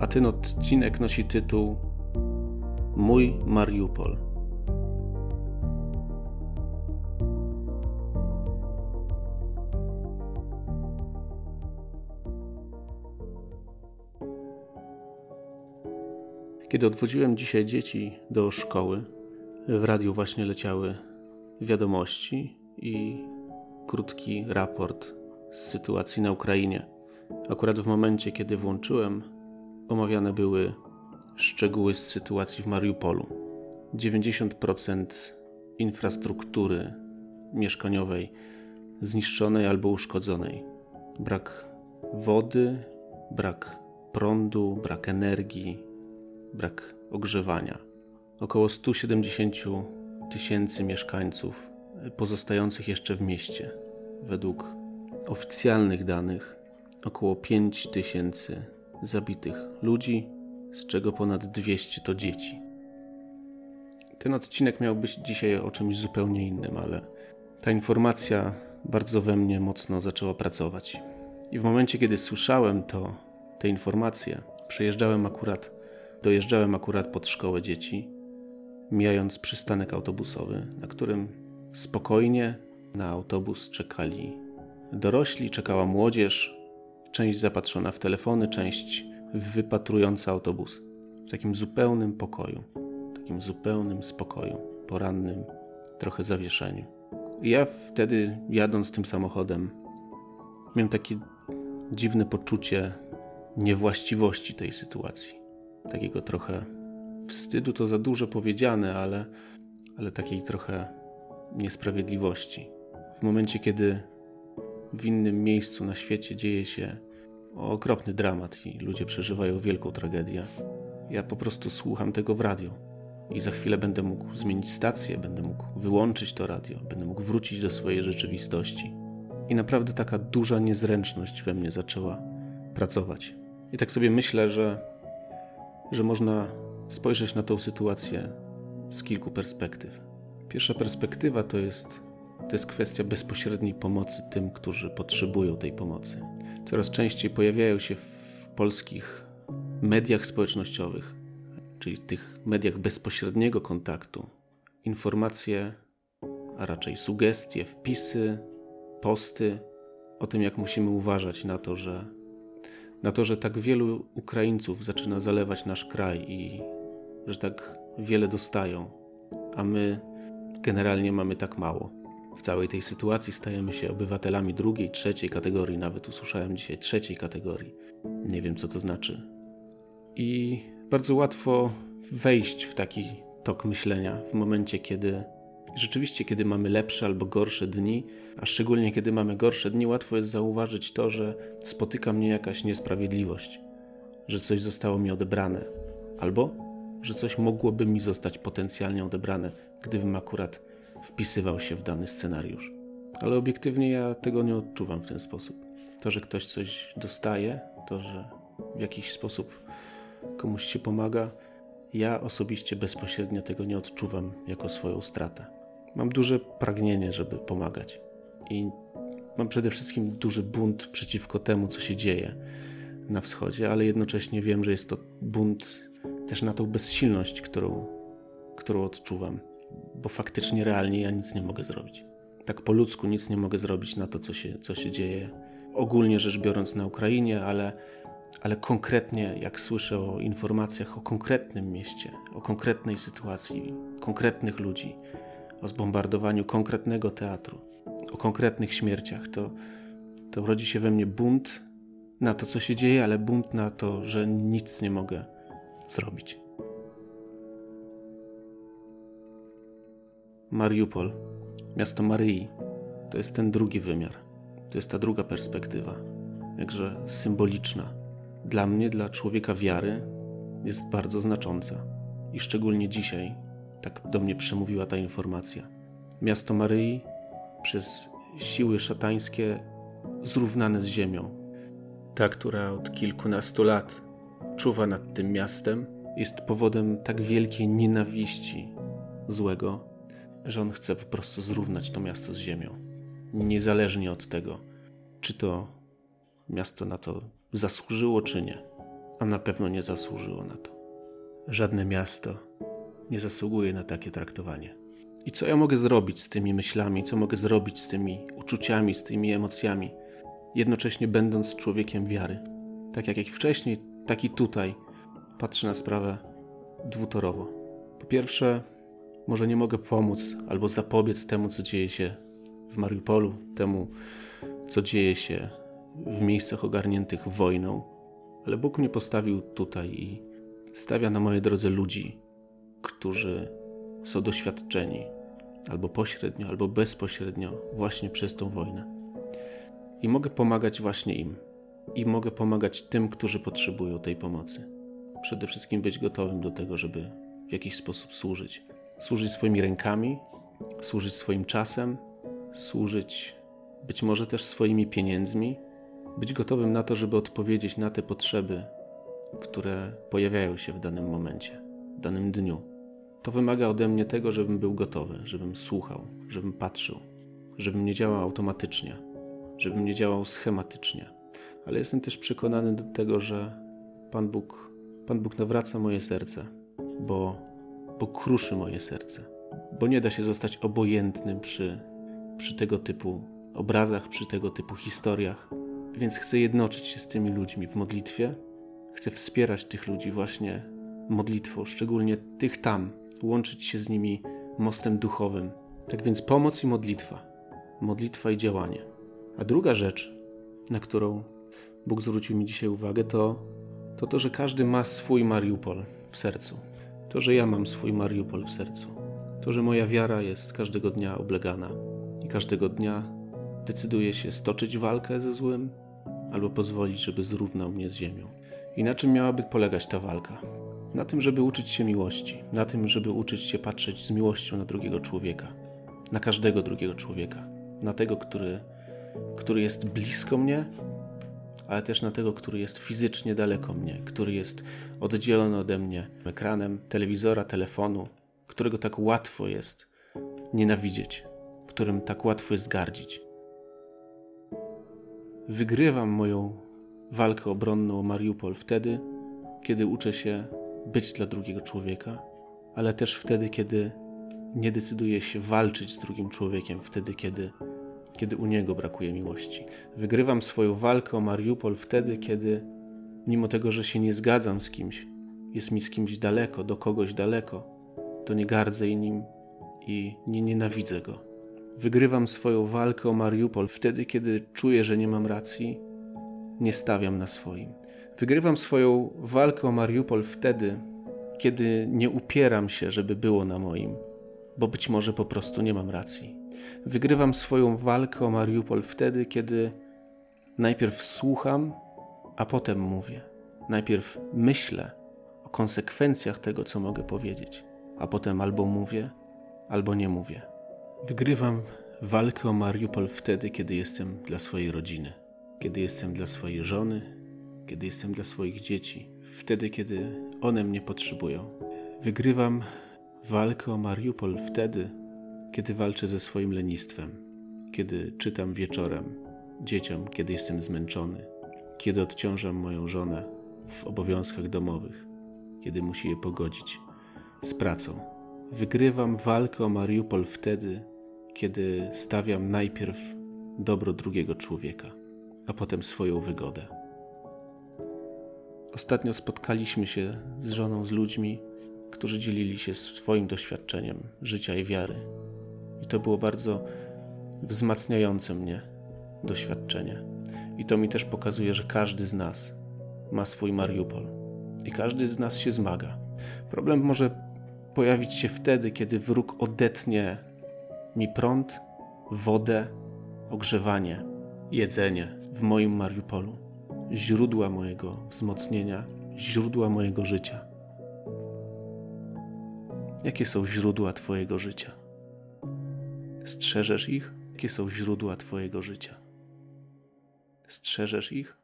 a ten odcinek nosi tytuł Mój Mariupol. Kiedy odwodziłem dzisiaj dzieci do szkoły, w radiu właśnie leciały wiadomości i krótki raport z sytuacji na Ukrainie. Akurat w momencie, kiedy włączyłem, omawiane były szczegóły z sytuacji w Mariupolu. 90% infrastruktury mieszkaniowej zniszczonej albo uszkodzonej. Brak wody, brak prądu, brak energii, brak ogrzewania. Około 170 tysięcy mieszkańców pozostających jeszcze w mieście. Według oficjalnych danych około 5 tysięcy zabitych ludzi, z czego ponad 200 to dzieci. Ten odcinek miał być dzisiaj o czymś zupełnie innym, ale ta informacja bardzo we mnie mocno zaczęła pracować. I w momencie, kiedy słyszałem to, te informacje, przejeżdżałem akurat, dojeżdżałem akurat pod szkołę dzieci, mijając przystanek autobusowy, na którym spokojnie na autobus czekali dorośli, czekała młodzież, część zapatrzona w telefony, część wypatrująca autobus. W takim zupełnym pokoju, takim zupełnym spokoju, porannym trochę zawieszeniu. I ja wtedy, jadąc tym samochodem, miałem takie dziwne poczucie niewłaściwości tej sytuacji. Takiego trochę wstydu to za dużo powiedziane, ale, ale takiej trochę niesprawiedliwości. W momencie, kiedy w innym miejscu na świecie dzieje się okropny dramat i ludzie przeżywają wielką tragedię. Ja po prostu słucham tego w radio i za chwilę będę mógł zmienić stację, będę mógł wyłączyć to radio, będę mógł wrócić do swojej rzeczywistości. I naprawdę taka duża niezręczność we mnie zaczęła pracować. I tak sobie myślę, że, że można spojrzeć na tą sytuację z kilku perspektyw. Pierwsza perspektywa to jest to jest kwestia bezpośredniej pomocy tym, którzy potrzebują tej pomocy. Coraz częściej pojawiają się w polskich mediach społecznościowych, czyli tych mediach bezpośredniego kontaktu, informacje, a raczej sugestie, wpisy, posty o tym, jak musimy uważać na to, że na to, że tak wielu Ukraińców zaczyna zalewać nasz kraj i że tak wiele dostają, a my generalnie mamy tak mało. W całej tej sytuacji stajemy się obywatelami drugiej, trzeciej kategorii, nawet usłyszałem dzisiaj trzeciej kategorii. Nie wiem, co to znaczy. I bardzo łatwo wejść w taki tok myślenia w momencie, kiedy rzeczywiście, kiedy mamy lepsze albo gorsze dni, a szczególnie kiedy mamy gorsze dni, łatwo jest zauważyć to, że spotyka mnie jakaś niesprawiedliwość, że coś zostało mi odebrane, albo że coś mogłoby mi zostać potencjalnie odebrane, gdybym akurat wpisywał się w dany scenariusz. Ale obiektywnie ja tego nie odczuwam w ten sposób. To, że ktoś coś dostaje, to, że w jakiś sposób komuś się pomaga, ja osobiście bezpośrednio tego nie odczuwam jako swoją stratę. Mam duże pragnienie, żeby pomagać. I mam przede wszystkim duży bunt przeciwko temu, co się dzieje na wschodzie, ale jednocześnie wiem, że jest to bunt też na tą bezsilność, którą, którą odczuwam bo faktycznie realnie ja nic nie mogę zrobić. Tak po ludzku nic nie mogę zrobić na to, co się, co się dzieje ogólnie rzecz biorąc na Ukrainie, ale, ale konkretnie jak słyszę o informacjach o konkretnym mieście, o konkretnej sytuacji, konkretnych ludzi, o zbombardowaniu konkretnego teatru, o konkretnych śmierciach, to, to rodzi się we mnie bunt na to, co się dzieje, ale bunt na to, że nic nie mogę zrobić. Mariupol, miasto Maryi, to jest ten drugi wymiar, to jest ta druga perspektywa, jakże symboliczna. Dla mnie, dla człowieka wiary, jest bardzo znacząca. I szczególnie dzisiaj, tak do mnie przemówiła ta informacja. Miasto Maryi przez siły szatańskie zrównane z ziemią. Ta, która od kilkunastu lat czuwa nad tym miastem, jest powodem tak wielkiej nienawiści złego, że on chce po prostu zrównać to miasto z ziemią. Niezależnie od tego, czy to miasto na to zasłużyło, czy nie. a na pewno nie zasłużyło na to. Żadne miasto nie zasługuje na takie traktowanie. I co ja mogę zrobić z tymi myślami, co mogę zrobić z tymi uczuciami, z tymi emocjami, jednocześnie będąc człowiekiem wiary? Tak jak, jak wcześniej, tak i tutaj patrzę na sprawę dwutorowo. Po pierwsze, może nie mogę pomóc albo zapobiec temu, co dzieje się w Mariupolu, temu, co dzieje się w miejscach ogarniętych wojną, ale Bóg mnie postawił tutaj i stawia na mojej drodze ludzi, którzy są doświadczeni albo pośrednio, albo bezpośrednio właśnie przez tą wojnę. I mogę pomagać właśnie im. I mogę pomagać tym, którzy potrzebują tej pomocy. Przede wszystkim być gotowym do tego, żeby w jakiś sposób służyć. Służyć swoimi rękami, służyć swoim czasem, służyć być może też swoimi pieniędzmi, być gotowym na to, żeby odpowiedzieć na te potrzeby, które pojawiają się w danym momencie, w danym dniu. To wymaga ode mnie tego, żebym był gotowy, żebym słuchał, żebym patrzył, żebym nie działał automatycznie, żebym nie działał schematycznie. Ale jestem też przekonany do tego, że Pan Bóg, Pan Bóg nawraca moje serce, bo, bo kruszy moje serce, bo nie da się zostać obojętnym przy, przy tego typu obrazach, przy tego typu historiach. Więc chcę jednoczyć się z tymi ludźmi w modlitwie, chcę wspierać tych ludzi właśnie modlitwą, szczególnie tych tam, łączyć się z nimi mostem duchowym. Tak więc pomoc i modlitwa, modlitwa i działanie. A druga rzecz, na którą Bóg zwrócił mi dzisiaj uwagę, to, to to, że każdy ma swój Mariupol w sercu. To, że ja mam swój Mariupol w sercu. To, że moja wiara jest każdego dnia oblegana i każdego dnia decyduję się stoczyć walkę ze złym albo pozwolić, żeby zrównał mnie z ziemią. I na czym miałaby polegać ta walka? Na tym, żeby uczyć się miłości, na tym, żeby uczyć się patrzeć z miłością na drugiego człowieka, na każdego drugiego człowieka, na tego, który, który jest blisko mnie, ale też na tego, który jest fizycznie daleko mnie, który jest oddzielony ode mnie ekranem telewizora, telefonu, którego tak łatwo jest nienawidzieć, którym tak łatwo jest gardzić. Wygrywam moją walkę obronną o Mariupol wtedy, kiedy uczę się być dla drugiego człowieka, ale też wtedy, kiedy nie decyduję się walczyć z drugim człowiekiem, wtedy, kiedy kiedy u niego brakuje miłości. Wygrywam swoją walkę o Mariupol wtedy, kiedy, mimo tego, że się nie zgadzam z kimś, jest mi z kimś daleko, do kogoś daleko, to nie gardzę nim i nie nienawidzę go. Wygrywam swoją walkę o Mariupol wtedy, kiedy czuję, że nie mam racji, nie stawiam na swoim. Wygrywam swoją walkę o Mariupol wtedy, kiedy nie upieram się, żeby było na moim, bo być może po prostu nie mam racji. Wygrywam swoją walkę o Mariupol wtedy, kiedy najpierw słucham, a potem mówię. Najpierw myślę o konsekwencjach tego, co mogę powiedzieć, a potem albo mówię, albo nie mówię. Wygrywam walkę o Mariupol wtedy, kiedy jestem dla swojej rodziny, kiedy jestem dla swojej żony, kiedy jestem dla swoich dzieci, wtedy, kiedy one mnie potrzebują. Wygrywam walkę o Mariupol wtedy, kiedy walczę ze swoim lenistwem, kiedy czytam wieczorem dzieciom, kiedy jestem zmęczony, kiedy odciążam moją żonę w obowiązkach domowych, kiedy musi je pogodzić z pracą. Wygrywam walkę o Mariupol wtedy, kiedy stawiam najpierw dobro drugiego człowieka, a potem swoją wygodę. Ostatnio spotkaliśmy się z żoną, z ludźmi, którzy dzielili się swoim doświadczeniem życia i wiary. I to było bardzo wzmacniające mnie doświadczenie. I to mi też pokazuje, że każdy z nas ma swój Mariupol i każdy z nas się zmaga. Problem może pojawić się wtedy, kiedy wróg odetnie mi prąd, wodę, ogrzewanie, jedzenie w moim Mariupolu, źródła mojego wzmocnienia, źródła mojego życia. Jakie są źródła Twojego życia? Strzeżesz ich? Jakie są źródła Twojego życia? Strzeżesz ich?